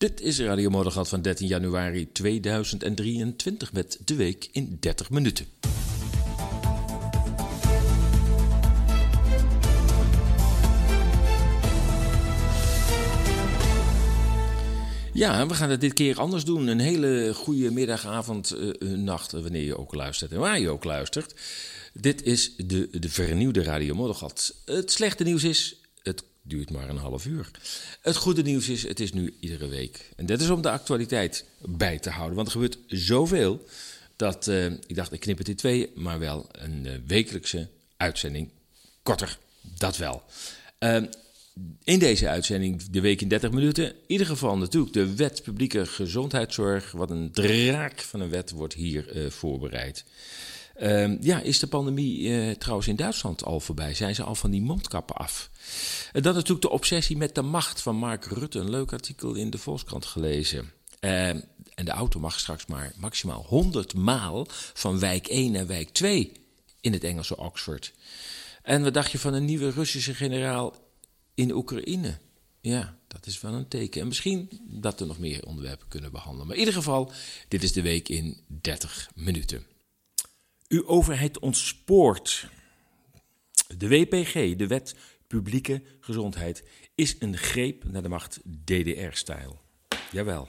Dit is Radio Moddergat van 13 januari 2023 met de week in 30 minuten. Ja, we gaan het dit keer anders doen. Een hele goede middagavond, uh, nacht, wanneer je ook luistert en waar je ook luistert. Dit is de, de vernieuwde Radio Moddergat. Het slechte nieuws is, duurt maar een half uur. Het goede nieuws is, het is nu iedere week. En dat is om de actualiteit bij te houden. Want er gebeurt zoveel dat uh, ik dacht, ik knip het in twee, maar wel een uh, wekelijkse uitzending. Korter, dat wel. Uh, in deze uitzending, de week in 30 minuten, in ieder geval natuurlijk de wet publieke gezondheidszorg. Wat een draak van een wet wordt hier voorbereid. Uh, ja, is de pandemie uh, trouwens in Duitsland al voorbij? Zijn ze al van die mondkappen af? En dan natuurlijk de obsessie met de macht van Mark Rutte. Een leuk artikel in de Volkskrant gelezen. Uh, en de auto mag straks maar maximaal 100 maal van wijk 1 naar wijk 2 in het Engelse Oxford. En wat dacht je van een nieuwe Russische generaal in Oekraïne? Ja, dat is wel een teken. En misschien dat we nog meer onderwerpen kunnen behandelen. Maar in ieder geval, dit is de week in 30 minuten. Uw overheid ontspoort. De WPG, de Wet Publieke Gezondheid, is een greep naar de macht DDR-stijl. Jawel.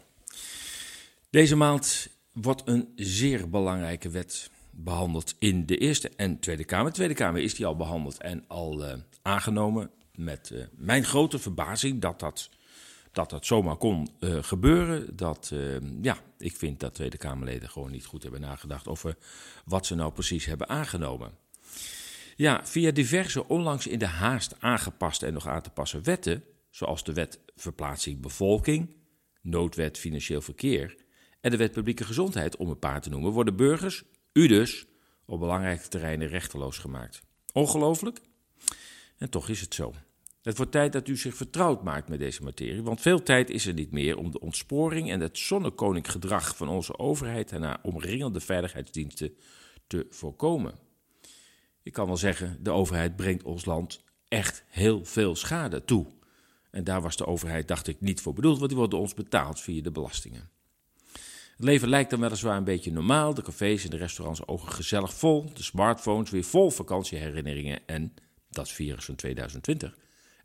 Deze maand wordt een zeer belangrijke wet behandeld in de Eerste en Tweede Kamer. De Tweede Kamer is die al behandeld en al uh, aangenomen. Met uh, mijn grote verbazing dat dat dat dat zomaar kon uh, gebeuren. Dat, uh, ja, ik vind dat Tweede Kamerleden gewoon niet goed hebben nagedacht over wat ze nou precies hebben aangenomen. Ja, via diverse onlangs in de haast aangepaste en nog aan te passen wetten, zoals de wet verplaatsing bevolking, noodwet financieel verkeer en de wet publieke gezondheid, om een paar te noemen, worden burgers, u dus, op belangrijke terreinen rechteloos gemaakt. Ongelooflijk? En toch is het zo. Het wordt tijd dat u zich vertrouwd maakt met deze materie, want veel tijd is er niet meer om de ontsporing en het zonnekoninkgedrag van onze overheid en haar omringende veiligheidsdiensten te voorkomen. Ik kan wel zeggen, de overheid brengt ons land echt heel veel schade toe. En daar was de overheid, dacht ik, niet voor bedoeld, want die worden ons betaald via de belastingen. Het leven lijkt dan weliswaar een beetje normaal. De cafés en de restaurants ogen gezellig vol. De smartphones weer vol vakantieherinneringen en dat virus van 2020.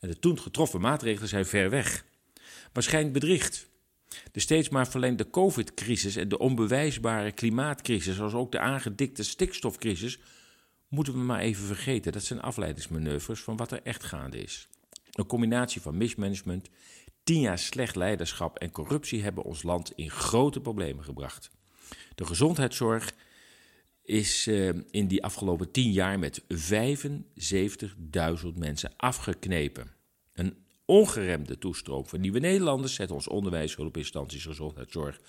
En de toen getroffen maatregelen zijn ver weg. Maar schijnt bedriegt. De steeds maar verlengde COVID-crisis en de onbewijsbare klimaatcrisis, zoals ook de aangedikte stikstofcrisis, moeten we maar even vergeten. Dat zijn afleidingsmanoeuvres van wat er echt gaande is. Een combinatie van mismanagement, tien jaar slecht leiderschap en corruptie hebben ons land in grote problemen gebracht. De gezondheidszorg is uh, in die afgelopen tien jaar met 75.000 mensen afgeknepen. Een ongeremde toestroom van nieuwe Nederlanders zet ons onderwijs, hulpinstanties, gezondheidszorg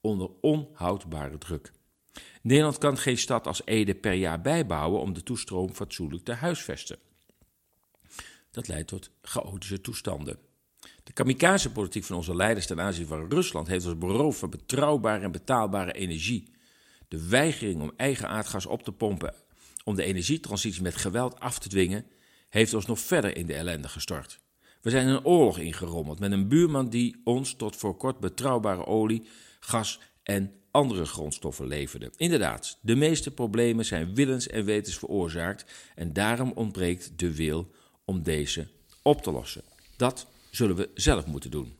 onder onhoudbare druk. Nederland kan geen stad als Ede per jaar bijbouwen om de toestroom fatsoenlijk te huisvesten. Dat leidt tot chaotische toestanden. De kamikaze-politiek van onze leiders ten aanzien van Rusland heeft ons beroofd van betrouwbare en betaalbare energie. De weigering om eigen aardgas op te pompen om de energietransitie met geweld af te dwingen, heeft ons nog verder in de ellende gestort. We zijn een oorlog ingerommeld met een buurman die ons tot voor kort betrouwbare olie, gas en andere grondstoffen leverde. Inderdaad, de meeste problemen zijn willens en wetens veroorzaakt en daarom ontbreekt de wil om deze op te lossen. Dat zullen we zelf moeten doen.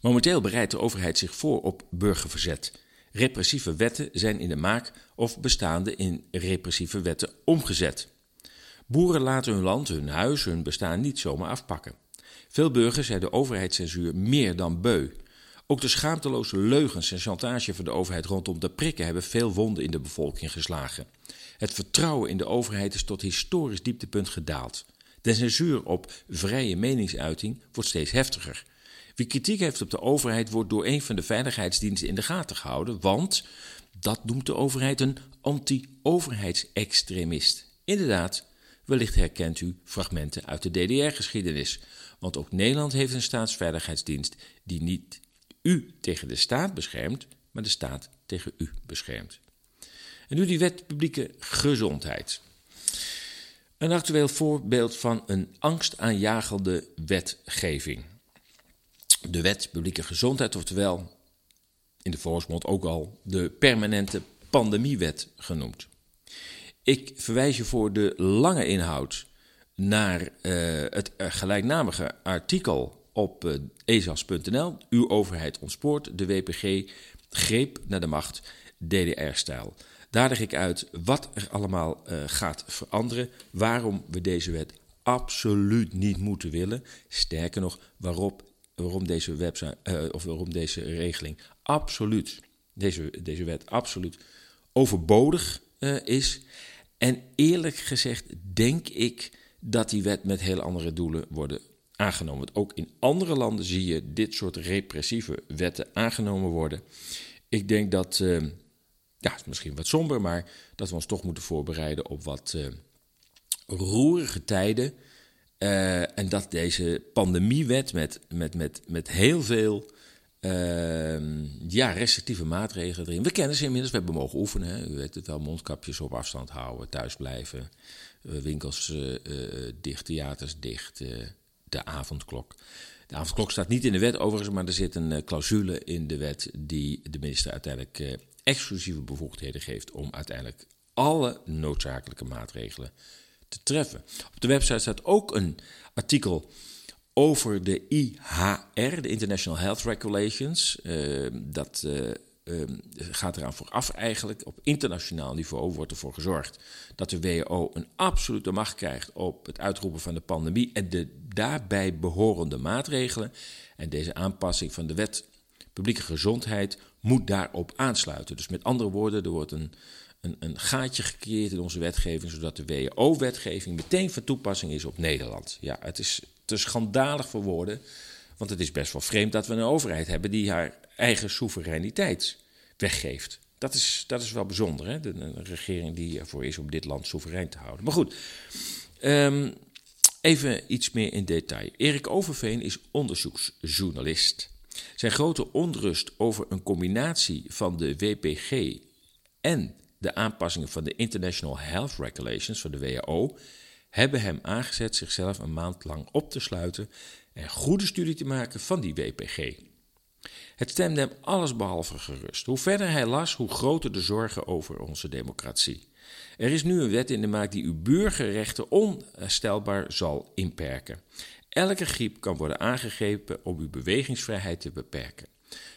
Momenteel bereidt de overheid zich voor op burgerverzet. Repressieve wetten zijn in de maak of bestaande in repressieve wetten omgezet. Boeren laten hun land, hun huis, hun bestaan niet zomaar afpakken. Veel burgers zijn de overheidscensuur meer dan beu. Ook de schaamteloze leugens en chantage van de overheid rondom de prikken hebben veel wonden in de bevolking geslagen. Het vertrouwen in de overheid is tot historisch dieptepunt gedaald. De censuur op vrije meningsuiting wordt steeds heftiger. Wie kritiek heeft op de overheid wordt door een van de veiligheidsdiensten in de gaten gehouden, want dat noemt de overheid een anti-overheidsextremist. Inderdaad, wellicht herkent u fragmenten uit de DDR-geschiedenis, want ook Nederland heeft een staatsveiligheidsdienst die niet u tegen de staat beschermt, maar de staat tegen u beschermt. En nu die wet publieke gezondheid. Een actueel voorbeeld van een angstaanjagende wetgeving. de wet publieke gezondheid, oftewel in de volksmond ook al de permanente pandemiewet genoemd. Ik verwijs je voor de lange inhoud naar uh, het gelijknamige artikel op uh, ezas.nl. Uw overheid ontspoort, de WPG greep naar de macht, DDR-stijl. Daar leg ik uit wat er allemaal gaat veranderen, waarom we deze wet absoluut niet moeten willen. Sterker nog, waarop, waarom deze website, of waarom deze regeling absoluut, deze, deze wet absoluut overbodig is. En eerlijk gezegd denk ik dat die wet met heel andere doelen worden aangenomen. Ook in andere landen zie je dit soort repressieve wetten aangenomen worden. Ik denk dat, uh, ja, misschien wat somber, maar dat we ons toch moeten voorbereiden op wat uh, roerige tijden. Uh, en dat deze pandemiewet met, met, met, met heel veel Ehm, ja, restrictieve maatregelen erin. We kennen ze inmiddels, we hebben mogen oefenen. Hè. U weet het wel, mondkapjes op afstand houden, thuis blijven. Uh, winkels uh, dicht, theaters dicht, de avondklok. De avondklok staat niet in de wet overigens, maar er zit een clausule in de wet die de minister uiteindelijk exclusieve bevoegdheden geeft om uiteindelijk alle noodzakelijke maatregelen te treffen. Op de website staat ook een artikel over de IHR, de International Health Regulations. Dat uh, uh, gaat eraan vooraf eigenlijk. Op internationaal niveau wordt ervoor gezorgd dat de WHO een absolute macht krijgt op het uitroepen van de pandemie en de daarbij behorende maatregelen. En deze aanpassing van de wet publieke gezondheid moet daarop aansluiten. Dus met andere woorden, er wordt een, een, een gaatje gecreëerd in onze wetgeving, zodat de WHO-wetgeving meteen van toepassing is op Nederland. Ja, het is te schandalig voor woorden. Want het is best wel vreemd dat we een overheid hebben die haar eigen soevereiniteit weggeeft. Dat is, dat is wel bijzonder, hè? De, een regering die ervoor is om dit land soeverein te houden. Maar goed, um, even iets meer in detail. Erik Overveen is onderzoeksjournalist. Zijn grote onrust over een combinatie van de WPG en de aanpassingen van de International Health Regulations van de WHO hebben hem aangezet zichzelf een maand lang op te sluiten en goede studie te maken van die WPG. Het stemde hem allesbehalve gerust. Hoe verder hij las, hoe groter de zorgen over onze democratie. Er is nu een wet in de maak die uw burgerrechten onstelbaar zal inperken. Elke griep kan worden aangegrepen om uw bewegingsvrijheid te beperken.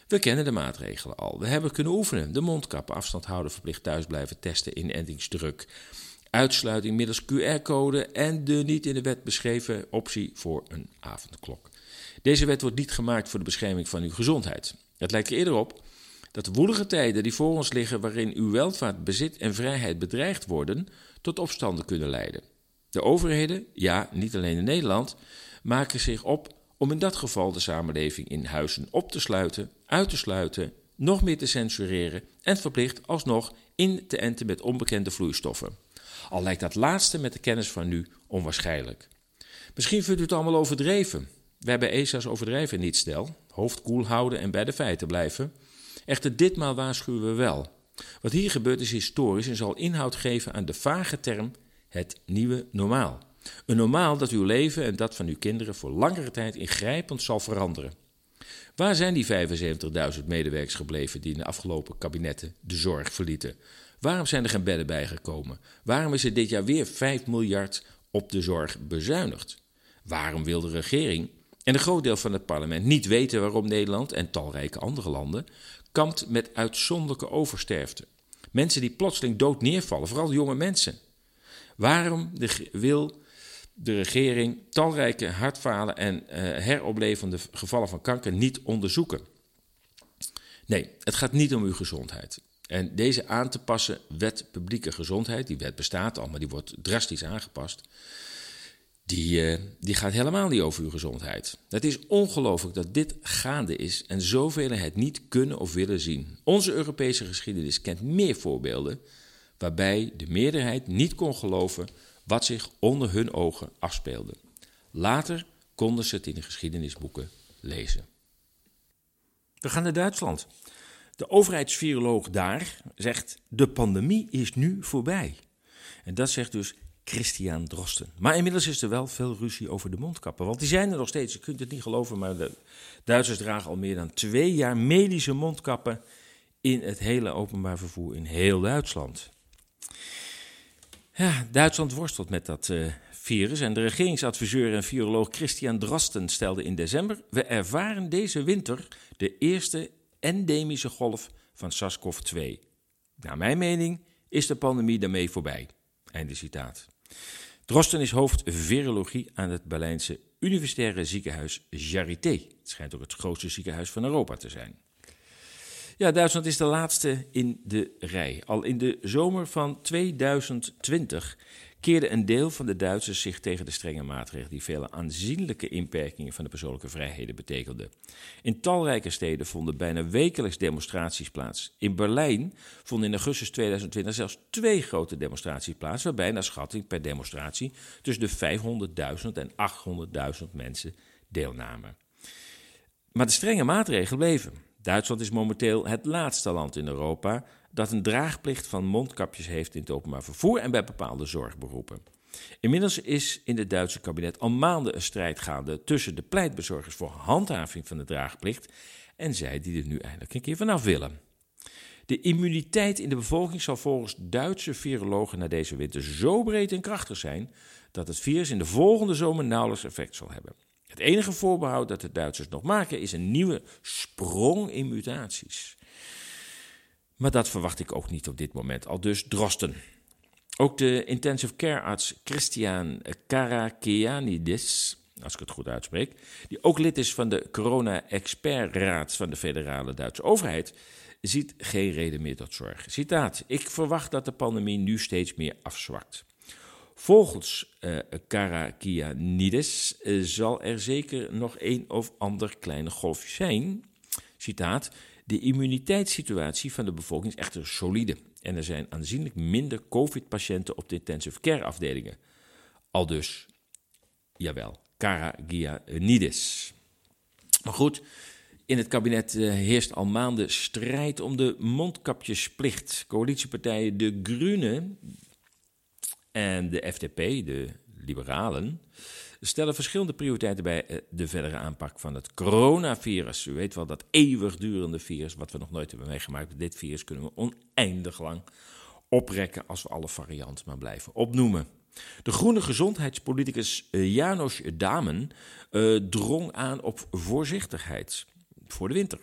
We kennen de maatregelen al. We hebben kunnen oefenen. De mondkap, afstand houden, verplicht thuis blijven, testen, inentingsdruk uitsluiting middels QR-code en de niet in de wet beschreven optie voor een avondklok. Deze wet wordt niet gemaakt voor de bescherming van uw gezondheid. Het lijkt er eerder op dat woelige tijden die voor ons liggen, waarin uw welvaart, bezit en vrijheid bedreigd worden, tot opstanden kunnen leiden. De overheden, ja, niet alleen in Nederland, maken zich op om in dat geval de samenleving in huizen op te sluiten, uit te sluiten, nog meer te censureren en verplicht alsnog in te enten met onbekende vloeistoffen. Al lijkt dat laatste met de kennis van nu onwaarschijnlijk. Misschien vindt u het allemaal overdreven. We hebben ESA's overdrijven niet stel. Hoofd koel houden en bij de feiten blijven. Echter, ditmaal waarschuwen we wel. Wat hier gebeurt is historisch en zal inhoud geven aan de vage term het nieuwe normaal. Een normaal dat uw leven en dat van uw kinderen voor langere tijd ingrijpend zal veranderen. Waar zijn die 75.000 medewerkers gebleven die in de afgelopen kabinetten de zorg verlieten? Waarom zijn er geen bedden bijgekomen? Waarom is er dit jaar weer 5 miljard op de zorg bezuinigd? Waarom wil de regering en een groot deel van het parlement niet weten waarom Nederland en talrijke andere landen kampt met uitzonderlijke oversterfte? Mensen die plotseling dood neervallen, vooral jonge mensen. Waarom wil de regering talrijke hartfalen en uh, heroplevende gevallen van kanker niet onderzoeken? Nee, het gaat niet om uw gezondheid. En deze aan te passen wet publieke gezondheid, die wet bestaat al, maar die wordt drastisch aangepast, die, uh, die gaat helemaal niet over uw gezondheid. Het is ongelooflijk dat dit gaande is en zoveel het niet kunnen of willen zien. Onze Europese geschiedenis kent meer voorbeelden waarbij de meerderheid niet kon geloven wat zich onder hun ogen afspeelde. Later konden ze het in de geschiedenisboeken lezen. We gaan naar Duitsland. De overheidsviroloog daar zegt: de pandemie is nu voorbij. En dat zegt dus Christian Drosten. Maar inmiddels is er wel veel ruzie over de mondkappen. Want die zijn er nog steeds. Je kunt het niet geloven, maar de Duitsers dragen al meer dan twee jaar medische mondkappen in het hele openbaar vervoer in heel Duitsland. Ja, Duitsland worstelt met dat uh, virus en de regeringsadviseur en viroloog Christian Drosten stelde in december: We ervaren deze winter de eerste endemische golf van SARS-CoV-2. Naar mijn mening is de pandemie daarmee voorbij. Einde citaat. Drosten is hoofd virologie aan het Berlijnse universitaire ziekenhuis Charité. Het schijnt ook het grootste ziekenhuis van Europa te zijn. Ja, Duitsland is de laatste in de rij. Al in de zomer van 2020 keerde een deel van de Duitsers zich tegen de strenge maatregelen die vele aanzienlijke inperkingen van de persoonlijke vrijheden betekenden. In talrijke steden vonden bijna wekelijks demonstraties plaats. In Berlijn vonden in augustus 2020 zelfs twee grote demonstraties plaats, waarbij naar schatting per demonstratie tussen de 500.000 en 800.000 mensen deelnamen. Maar de strenge maatregelen bleven. Duitsland is momenteel het laatste land in Europa dat een draagplicht van mondkapjes heeft in het openbaar vervoer en bij bepaalde zorgberoepen. Inmiddels is in het Duitse kabinet al maanden een strijd gaande tussen de pleitbezorgers voor handhaving van de draagplicht en zij die er nu eindelijk een keer vanaf willen. De immuniteit in de bevolking zal volgens Duitse virologen na deze winter zo breed en krachtig zijn dat het virus in de volgende zomer nauwelijks effect zal hebben. Het enige voorbehoud dat de Duitsers nog maken is een nieuwe sprong in mutaties. Maar dat verwacht ik ook niet op dit moment, al dus Drosten. Ook de intensive care arts Christian Karakianidis, als ik het goed uitspreek, die ook lid is van de Corona-expertraad van de federale Duitse overheid, ziet geen reden meer tot zorg. Citaat: Ik verwacht dat de pandemie nu steeds meer afzwakt. Volgens uh, zal er zeker nog een of ander kleine golfje zijn. Citaat: De immuniteitssituatie van de bevolking is echter solide en er zijn aanzienlijk minder COVID-patiënten op de intensive care afdelingen. Al dus, jawel, Karagianidis. Maar goed, in het kabinet uh, heerst al maanden strijd om de mondkapjesplicht. Coalitiepartijen De Groene en de FDP, de liberalen, stellen verschillende prioriteiten bij eh, de verdere aanpak van het coronavirus. U weet wel, dat eeuwigdurende virus, wat we nog nooit hebben meegemaakt. Dit virus kunnen we oneindig lang oprekken als we alle varianten maar blijven opnoemen. De groene gezondheidspoliticus eh, Janos Damen uh, drong aan op voorzichtigheid voor de winter.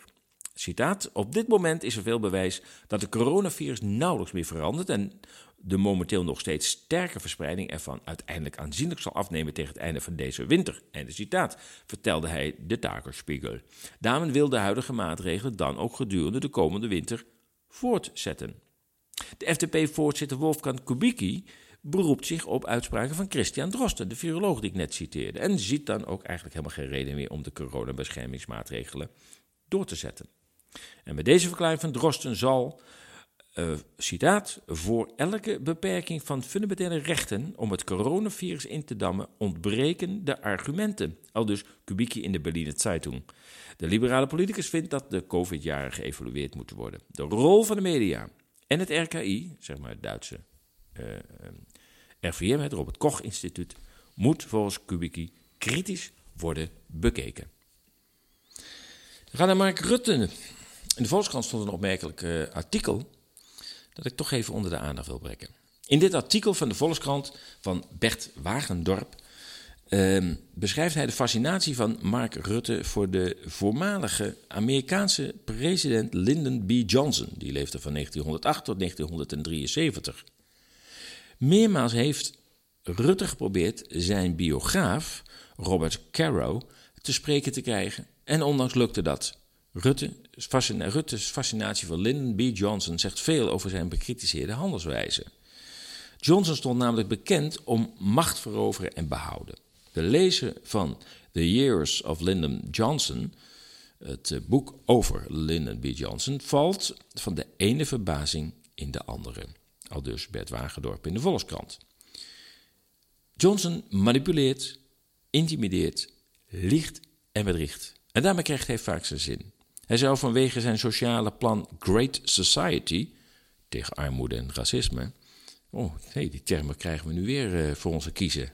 Citaat: Op dit moment is er veel bewijs dat de coronavirus nauwelijks meer verandert en de momenteel nog steeds sterke verspreiding ervan uiteindelijk aanzienlijk zal afnemen tegen het einde van deze winter. Einde citaat, vertelde hij de Tagerspiegel. Damen wil de huidige maatregelen dan ook gedurende de komende winter voortzetten. De FDP-voorzitter Wolfgang Kubicki beroept zich op uitspraken van Christian Drosten, de viroloog die ik net citeerde, en ziet dan ook eigenlijk helemaal geen reden meer om de coronabeschermingsmaatregelen door te zetten. En met deze verklaring van Drosten zal uh, citaat, voor elke beperking van fundamentele rechten om het coronavirus in te dammen ontbreken de argumenten. Al dus Kubicki in de Berliner Zeitung. De liberale politicus vindt dat de COVID-jaren geëvalueerd moeten worden. De rol van de media en het RKI, zeg maar het Duitse uh, eh, RVM, het Robert Koch Instituut, moet volgens Kubicki kritisch worden bekeken. We gaan naar Mark Rutte. In de Volkskrant stond een opmerkelijk uh, artikel dat ik toch even onder de aandacht wil brengen. In dit artikel van de Volkskrant van Bert Wagendorp uh, beschrijft hij de fascinatie van Mark Rutte voor de voormalige Amerikaanse president Lyndon B. Johnson. Die leefde van 1908 tot 1973. Meermaals heeft Rutte geprobeerd zijn biograaf, Robert Caro, te spreken te krijgen. En ondanks lukte dat. Rutte, Rutte's fascinatie voor Lyndon B. Johnson zegt veel over zijn bekritiseerde handelswijze. Johnson stond namelijk bekend om macht veroveren en behouden. De lezer van The Years of Lyndon Johnson, het boek over Lyndon B. Johnson, valt van de ene verbazing in de andere. Al dus Bert Wagendorp in de Volkskrant. Johnson manipuleert, intimideert, liegt en bedriegt. En daarmee krijgt hij vaak zijn zin. Hij zou vanwege zijn sociale plan Great Society tegen armoede en racisme Oh, nee, die termen krijgen we nu weer uh, voor onze kiezen.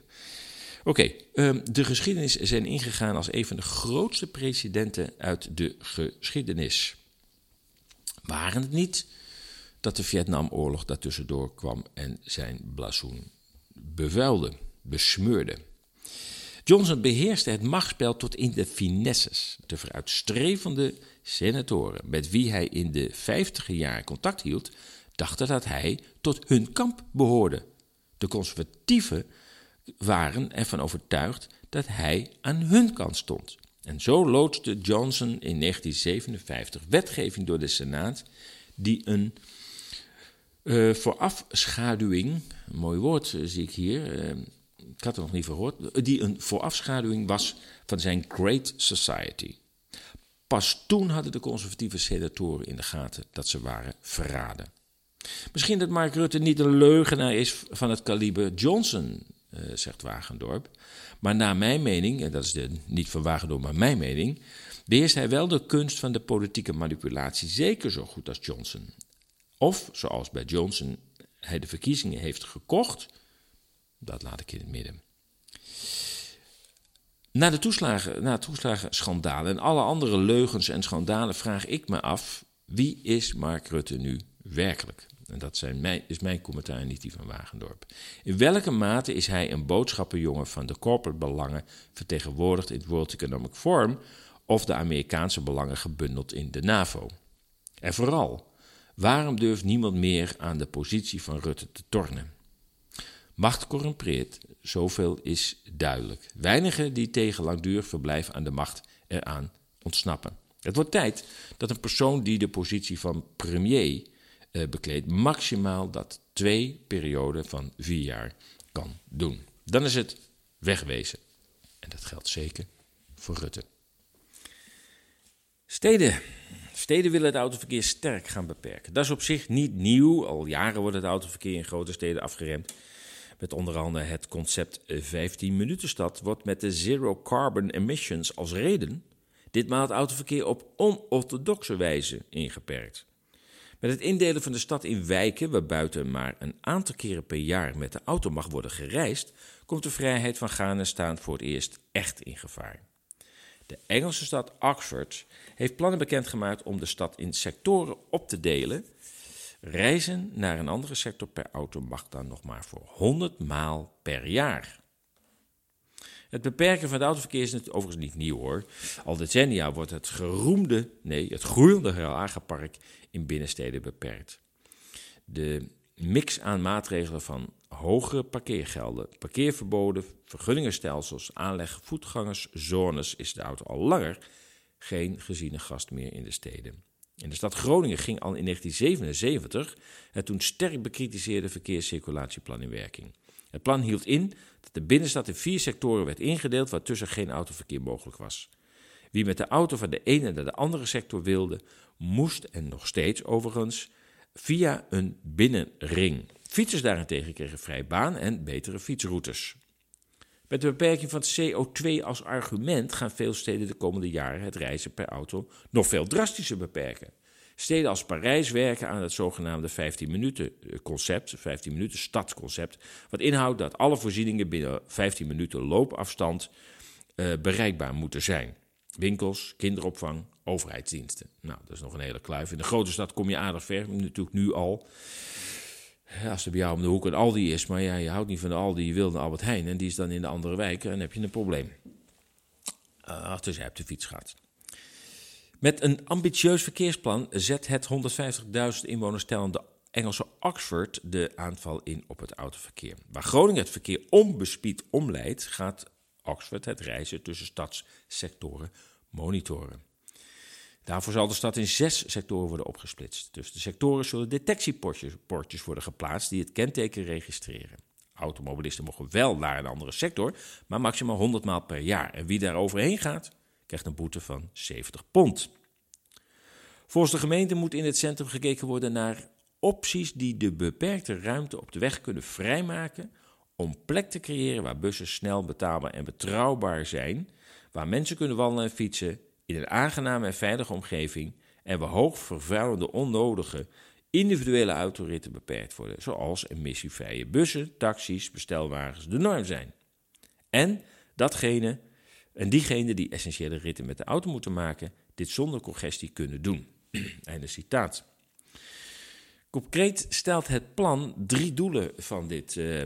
Oké, um, de geschiedenis zijn ingegaan als een van de grootste presidenten uit de geschiedenis. Waren het niet dat de Vietnamoorlog daartussendoor kwam en zijn blazoen bevuilde, besmeurde? Johnson beheerste het machtsspel tot in de finesses. De vooruitstrevende senatoren met wie hij in de vijftiger jaren contact hield, dachten dat hij tot hun kamp behoorde. De conservatieven waren ervan overtuigd dat hij aan hun kant stond. En zo loodste Johnson in 1957 wetgeving door de Senaat die een uh, voorafschaduwing, een mooi woord uh, zie ik hier, uh, ik had het nog niet gehoord, die een voorafschaduwing was van zijn Great Society. Pas toen hadden de conservatieve senatoren in de gaten dat ze waren verraden. Misschien dat Mark Rutte niet een leugenaar is van het kaliber Johnson, uh, zegt Wagendorp. Maar naar mijn mening, en dat is de, niet van Wagendorp, maar mijn mening, beheerst hij wel de kunst van de politieke manipulatie zeker zo goed als Johnson. Of, zoals bij Johnson, hij de verkiezingen heeft gekocht, dat laat ik in het midden. Na, de toeslagen, na het en alle andere leugens en schandalen vraag ik me af: wie is Mark Rutte nu werkelijk? En dat zijn mijn, is mijn commentaar, niet die van Wagendorp. In welke mate is hij een boodschappenjongen van de corporate belangen vertegenwoordigd in het World Economic Forum of de Amerikaanse belangen gebundeld in de NAVO? En vooral, waarom durft niemand meer aan de positie van Rutte te tornen? Macht corrumpeert, zoveel is duidelijk. Weinigen die tegen langdurig verblijf aan de macht eraan ontsnappen. Het wordt tijd dat een persoon die de positie van premier uh, bekleedt, maximaal dat twee perioden van vier jaar kan doen. Dan is het wegwezen. En dat geldt zeker voor Rutte. Steden. Steden willen het autoverkeer sterk gaan beperken. Dat is op zich niet nieuw. Al jaren wordt het autoverkeer in grote steden afgeremd. Met onder andere het concept 15 minuten stad wordt met de zero carbon emissions als reden ditmaal het autoverkeer op onorthodoxe wijze ingeperkt. Met het indelen van de stad in wijken, waar buiten maar een aantal keren per jaar met de auto mag worden gereisd, komt de vrijheid van gaan en staan voor het eerst echt in gevaar. De Engelse stad Oxford heeft plannen bekendgemaakt om de stad in sectoren op te delen. Reizen naar een andere sector per auto mag dan nog maar voor 100 maal per jaar. Het beperken van het autoverkeer is overigens niet nieuw hoor. Al decennia wordt het geroemde, nee, het groeiende Hagenpark in binnensteden beperkt. De mix aan maatregelen van hogere parkeergelden, parkeerverboden, vergunningenstelsels, aanleg voetgangerszones is de auto al langer geen geziene gast meer in de steden. In de stad Groningen ging al in 1977 het toen sterk bekritiseerde verkeerscirculatieplan in werking. Het plan hield in dat de binnenstad in vier sectoren werd ingedeeld waartussen geen autoverkeer mogelijk was. Wie met de auto van de ene naar de andere sector wilde, moest, en nog steeds overigens, via een binnenring. Fietsers daarentegen kregen vrij baan en betere fietsroutes. Met de beperking van CO2 als argument gaan veel steden de komende jaren het reizen per auto nog veel drastischer beperken. Steden als Parijs werken aan het zogenaamde 15 minuten concept, 15 minuten stadsconcept, wat inhoudt dat alle voorzieningen binnen 15 minuten loopafstand uh, bereikbaar moeten zijn. Winkels, kinderopvang, overheidsdiensten. Nou, dat is nog een hele kluif. In de grote stad kom je aardig ver, natuurlijk nu al. Als er bij jou om de hoek een Aldi is, maar ja, je houdt niet van de Aldi, je wil naar Albert Heijn en die is dan in de andere wijk, dan heb je een probleem. Uh, dus je hebt de fiets gehad. Met een ambitieus verkeersplan zet het 150.000 inwoners tellende Engelse Oxford de aanval in op het autoverkeer. Waar Groningen het verkeer onbespied omleidt, gaat Oxford het reizen tussen stadssectoren monitoren. Daarvoor zal de stad in zes sectoren worden opgesplitst. Tussen de sectoren zullen detectieportjes worden geplaatst die het kenteken registreren. Automobilisten mogen wel naar een andere sector, maar maximaal 100 maal per jaar. En wie daar overheen gaat, krijgt een boete van 70 pond. Volgens de gemeente moet in het centrum gekeken worden naar opties die de beperkte ruimte op de weg kunnen vrijmaken om plek te creëren waar bussen snel, betaalbaar en betrouwbaar zijn, waar mensen kunnen wandelen en fietsen in een aangename en veilige omgeving en waar hoog vervuilende onnodige individuele autoritten beperkt worden, zoals emissievrije bussen, taxis, bestelwagens de norm zijn. En datgene en diegenen die essentiële ritten met de auto moeten maken, dit zonder congestie kunnen doen. Einde citaat. Concreet stelt het plan drie doelen van dit, uh,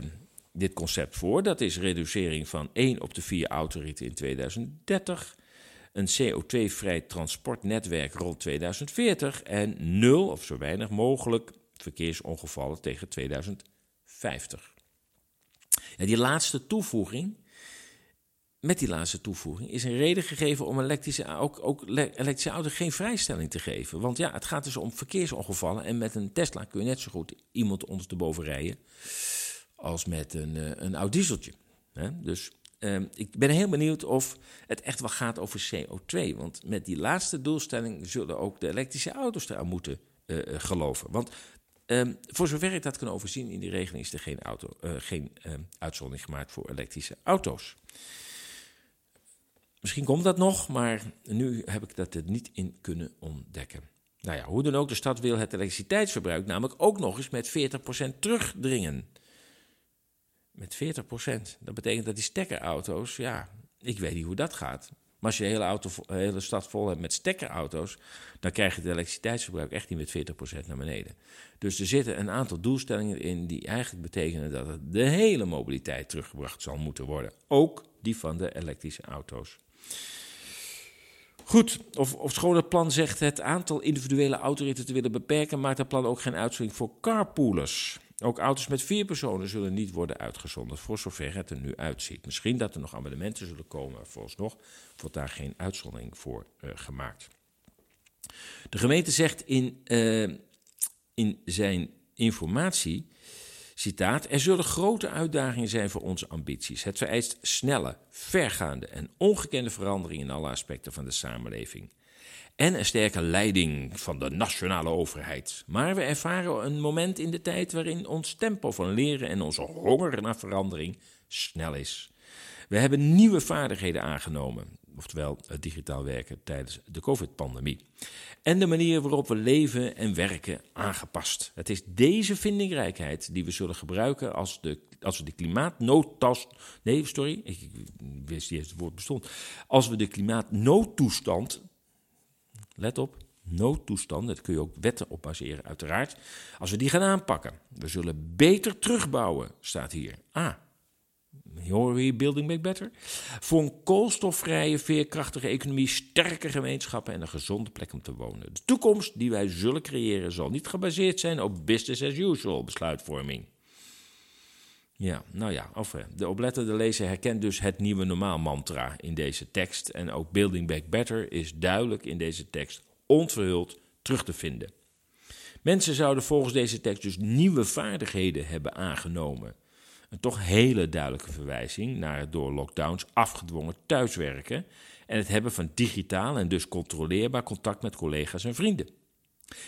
dit concept voor. Dat is reducering van 1 op de 4 autoritten in 2030, een CO2-vrij transportnetwerk rond 2040 en nul of zo weinig mogelijk verkeersongevallen tegen 2050. En die laatste toevoeging met die laatste toevoeging is een reden gegeven om elektrische, ook, ook elektrische auto's geen vrijstelling te geven. Want ja, het gaat dus om verkeersongevallen. En met een Tesla kun je net zo goed iemand ondersteboven rijden als met een, uh, een oud dieseltje. Dus uh, ik ben heel benieuwd of het echt wel gaat over CO2. Want met die laatste doelstelling zullen ook de elektrische auto's eraan moeten uh, geloven. Want um, voor zover ik dat kan overzien in die regeling is er geen, auto, geen ehm, uitzondering gemaakt voor elektrische auto's. Misschien komt dat nog, maar nu heb ik dat er niet in kunnen ontdekken. Nou ja, hoe dan ook, de stad wil het elektriciteitsverbruik namelijk ook nog eens met 40% terugdringen. Met 40%. Dat betekent dat die stekkerauto's, ja, ik weet niet hoe dat gaat. Maar als je de hele, auto, hele stad vol hebt met stekkerauto's, dan krijg je het elektriciteitsverbruik echt niet met 40% naar beneden. Dus er zitten een aantal doelstellingen in die eigenlijk betekenen dat de hele mobiliteit teruggebracht zal moeten worden. Ook die van de elektrische auto's. Goed, of, of schoon het plan zegt het aantal individuele autoritten te willen beperken, maakt het plan ook geen uitzondering voor carpoolers. Ook auto's met vier personen zullen niet worden uitgezonderd, voor zover het er nu uitziet. Misschien dat er nog amendementen zullen komen, volgens nog wordt daar geen uitzondering voor uh, gemaakt. De gemeente zegt in, uh, in zijn informatie Citaat, er zullen grote uitdagingen zijn voor onze ambities. Het vereist snelle, vergaande en ongekende veranderingen in alle aspecten van de samenleving. En een sterke leiding van de nationale overheid. Maar we ervaren een moment in de tijd waarin ons tempo van leren en onze honger naar verandering snel is. We hebben nieuwe vaardigheden aangenomen oftewel het digitaal werken tijdens de COVID-pandemie. En de manier waarop we leven en werken aangepast. Het is deze vindingrijkheid die we zullen gebruiken als, de, als we de klimaatnoodtast. Nee, sorry, ik, wist niet eens het woord bestond. Als we de klimaatnoodtoestand. Let op, noodtoestand, daar kun je ook wetten op baseren, uiteraard. Als we die gaan aanpakken, we zullen beter terugbouwen, staat hier. Ah, horen we hier Building Back Better? Voor een koolstofvrije, veerkrachtige economie, sterke gemeenschappen en een gezonde plek om te wonen. De toekomst die wij zullen creëren zal niet gebaseerd zijn op business as usual besluitvorming. Ja, nou ja, of, de oplettende lezer herkent dus het nieuwe normaal mantra in deze tekst. En ook Building Back Better is duidelijk in deze tekst onverhuld terug te vinden. Mensen zouden volgens deze tekst dus nieuwe vaardigheden hebben aangenomen. Een toch hele duidelijke verwijzing naar het door lockdowns afgedwongen thuiswerken en het hebben van digitaal en dus controleerbaar contact met collega's en vrienden.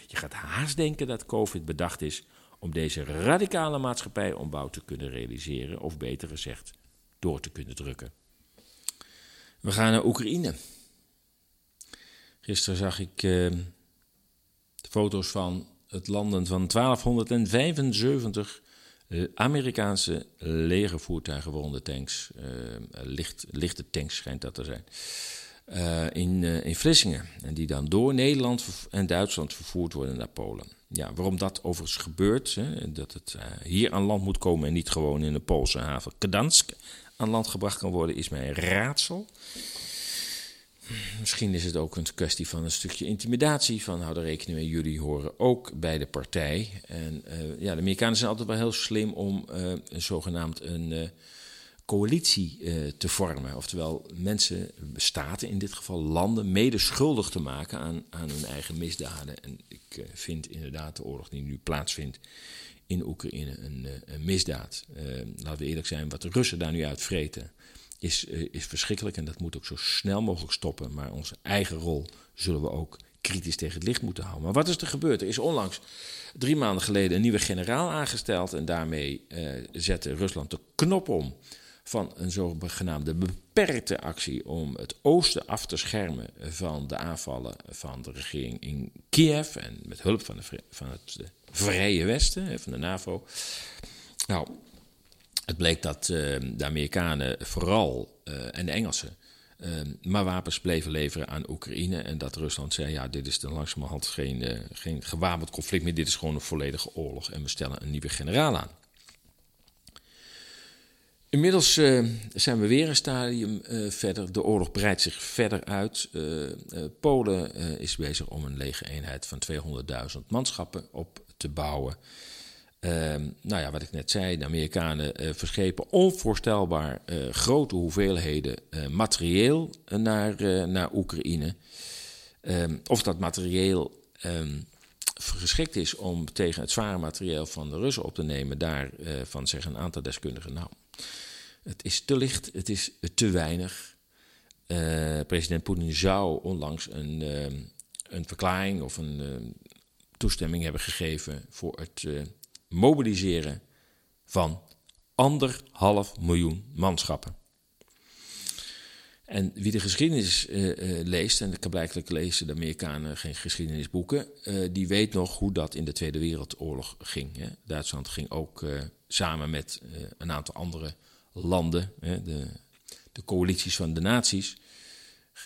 Je gaat haast denken dat COVID bedacht is om deze radicale maatschappij te kunnen realiseren, of beter gezegd, door te kunnen drukken. We gaan naar Oekraïne. Gisteren zag ik uh, foto's van het landen van 1275 uh, Amerikaanse legervoertuigen, waaronder tanks, licht, lichte tanks schijnt dat te zijn, uh, in, in Vlissingen. En die dan door Nederland en Duitsland vervoerd worden naar Polen. Ja, waarom dat overigens gebeurt, hè, dat het hier aan land moet komen en niet gewoon in de Poolse haven Gdansk aan land gebracht kan worden, is mij een raadsel. Misschien is het ook een kwestie van een stukje intimidatie. Van hou er rekening mee, jullie horen ook bij de partij. En uh, ja, de Amerikanen zijn altijd wel heel slim om uh, een zogenaamd een coalitie te vormen. Oftewel mensen, staten in dit geval, landen, mede schuldig te maken aan, aan hun eigen misdaden. En ik vind inderdaad de oorlog die nu plaatsvindt in Oekraïne een, een misdaad. laten we eerlijk zijn, wat de Russen daar nu uitvreten is, uh, is verschrikkelijk en dat moet ook zo snel mogelijk stoppen. Maar onze eigen rol zullen we ook kritisch tegen het licht moeten houden. Maar wat is er gebeurd? Er is onlangs drie maanden geleden een nieuwe generaal aangesteld en daarmee uh, zette Rusland de knop om van een zogenaamde beperkte actie om het oosten af te schermen van de aanvallen van de regering in Kiev en met hulp van, de, van het Vrije Westen, van de NAVO. Nou, het bleek dat uh, de Amerikanen vooral uh, en de Engelsen maar wapens bleven leveren aan Oekraïne. En dat Rusland zei: ja, dit is dan langzamerhand geen, geen gewapend conflict meer. Dit is gewoon een volledige oorlog. En we stellen een nieuwe generaal aan. Inmiddels uh, zijn we weer een stadium uh, verder. De oorlog breidt zich verder uit. Uh, Polen is bezig om een lege eenheid van 200.000 manschappen op te bouwen. Ehm, nou ja, wat ik net zei, de Amerikanen verschepen onvoorstelbaar grote hoeveelheden materieel naar, naar Oekraïne. Ehm, of dat materieel um, geschikt is om tegen het zware materieel van de Russen op te nemen, daarvan zeggen een aantal deskundigen. Nou, het is te licht, het is te weinig. Uh, president Poetin zou onlangs een, uh, een verklaring of een uh, toestemming hebben gegeven voor het mobiliseren van anderhalf miljoen manschappen. En wie de geschiedenis leest, en ik kan blijkbaar lezen de Amerikanen geen geschiedenisboeken, die weet nog hoe dat in de Tweede Wereldoorlog ging. Hè. Duitsland ging ook samen met een aantal andere landen, de, de coalities van de naties,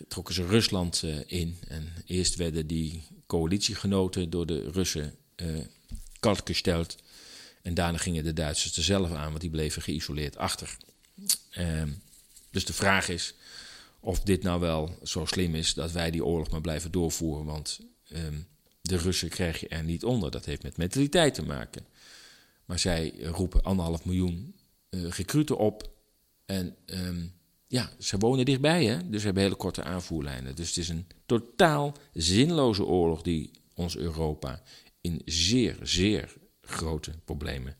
trokken ze Rusland in. En eerst werden die coalitiegenoten door de Russen uh, kalt gesteld. En daarna gingen de Duitsers er zelf aan, want die bleven geïsoleerd achter. Uh, dus de vraag is of dit nou wel zo slim is dat wij die oorlog maar blijven doorvoeren. Want ehm, de Russen krijg je er niet onder. Dat heeft met mentaliteit te maken. Maar zij roepen anderhalf miljoen uh, recruten op. En um, ja, ze wonen dichtbij, hè? dus ze hebben hele korte aanvoerlijnen. Dus het is een totaal zinloze oorlog die ons Europa in zeer, zeer grote problemen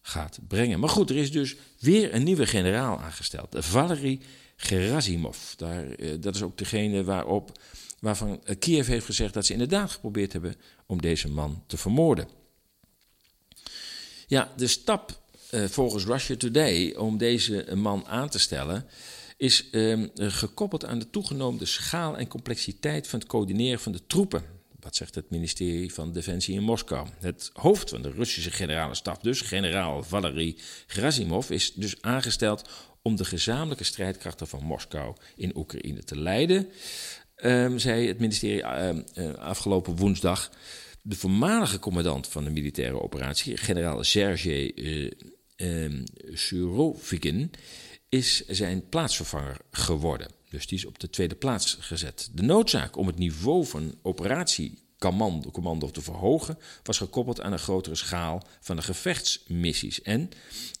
gaat brengen. Maar goed, er is dus weer een nieuwe generaal aangesteld, Valery Gerasimov. Daar, uh, dat is ook degene waarop, waarvan Kiev heeft gezegd dat ze inderdaad geprobeerd hebben om deze man te vermoorden. Ja, de stap uh, volgens Russia Today om deze man aan te stellen, is uh, gekoppeld aan de toegenomen schaal en complexiteit van het coördineren van de troepen. Wat zegt het ministerie van Defensie in Moskou? Het hoofd van de Russische generale staf, dus generaal Valery Gerasimov, is dus aangesteld om de gezamenlijke strijdkrachten van Moskou in Oekraïne te leiden, um, zei het ministerie uh, afgelopen woensdag. De voormalige commandant van de militaire operatie, generaal Sergei uh, um, Surovikin is zijn plaatsvervanger geworden. Dus die is op de tweede plaats gezet. De noodzaak om het niveau van operatiecommando te verhogen was gekoppeld aan een grotere schaal van de gevechtsmissies en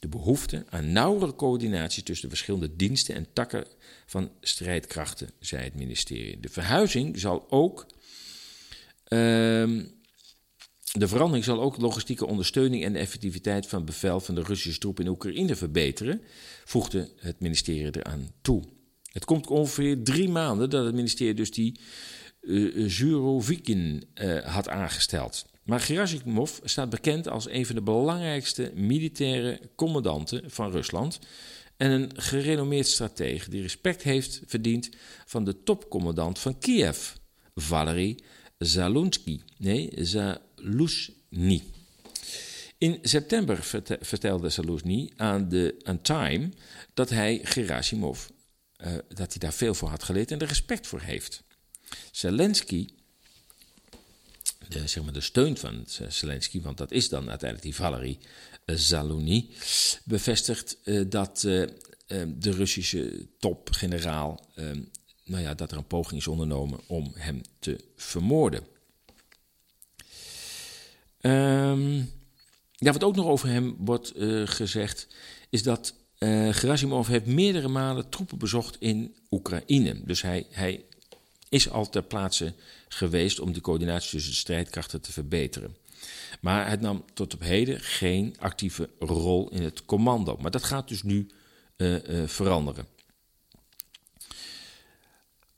de behoefte aan nauwere coördinatie tussen de verschillende diensten en takken van strijdkrachten, zei het ministerie. De verhuizing zal ook. Um, de verandering zal ook logistieke ondersteuning en de effectiviteit van bevel van de Russische troepen in Oekraïne verbeteren, voegde het ministerie eraan toe. Het komt ongeveer drie maanden dat het ministerie dus die Zurovikin uh, had aangesteld. Maar Gerasimov staat bekend als een van de belangrijkste militaire commandanten van Rusland en een gerenommeerd stratege die respect heeft verdiend van de topcommandant van Kiev, Valery Zalunsky. Nee, Zaluzny. In september vertelde Zaluzny aan, de, Time dat hij Gerasimov uh, dat hij daar veel voor had geleerd en er respect voor heeft. Zelensky, de, zeg de steun van Zelensky, want dat is dan uiteindelijk die Valery Zaluny, bevestigt uh, dat uh, de Russische topgeneraal nou ja, dat er een poging is ondernomen om hem te vermoorden. Um, ja, wat ook nog over hem wordt gezegd, is dat uh, Gerasimov heeft meerdere malen troepen bezocht in Oekraïne. Dus hij, hij is al ter plaatse geweest om de coördinatie tussen de strijdkrachten te verbeteren. Maar hij nam tot op heden geen actieve rol in het commando. Maar dat gaat dus nu uh, veranderen.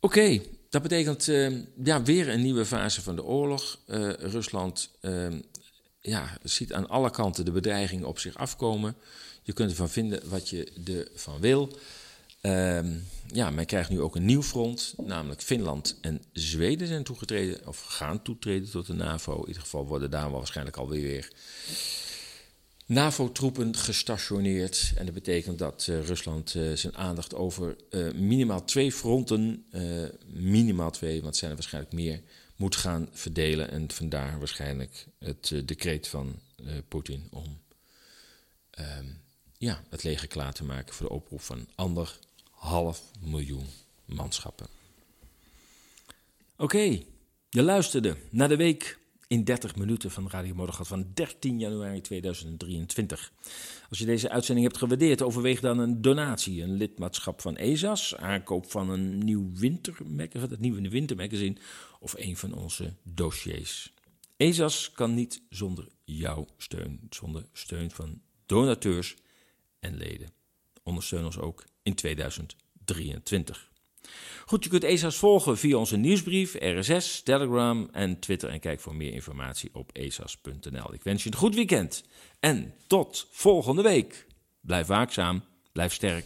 Oké, dat betekent uh, ja, weer een nieuwe fase van de oorlog. Rusland ja, ziet aan alle kanten de bedreiging op zich afkomen. Je kunt ervan vinden wat je ervan wil. Ehm, ja, men krijgt nu ook een nieuw front, namelijk Finland en Zweden zijn toegetreden, of gaan toetreden tot de NAVO. In ieder geval worden daar waarschijnlijk alweer weer NAVO-troepen gestationeerd. En dat betekent dat uh, Rusland uh, zijn aandacht over uh, minimaal twee fronten, minimaal twee, want zijn er waarschijnlijk meer, moet gaan verdelen. En vandaar waarschijnlijk het decreet van Poetin om ehm, ja, het leger klaar te maken voor de oproep van anderhalf miljoen manschappen. Oké, je luisterde naar de week in 30 minuten van Radio Moddergat van 13 januari 2023. Als je deze uitzending hebt gewaardeerd, overweeg dan een donatie, een lidmaatschap van ESAS, aankoop van een nieuw wintermagazine, het nieuwe wintermagazine of een van onze dossiers. ESAS kan niet zonder jouw steun, zonder steun van donateurs en leden. Ondersteun ons ook in 2023. Goed, je kunt ESAS volgen via onze nieuwsbrief, RSS, Telegram en Twitter. En kijk voor meer informatie op esas.nl. Ik wens je een goed weekend en tot volgende week. Blijf waakzaam, blijf sterk.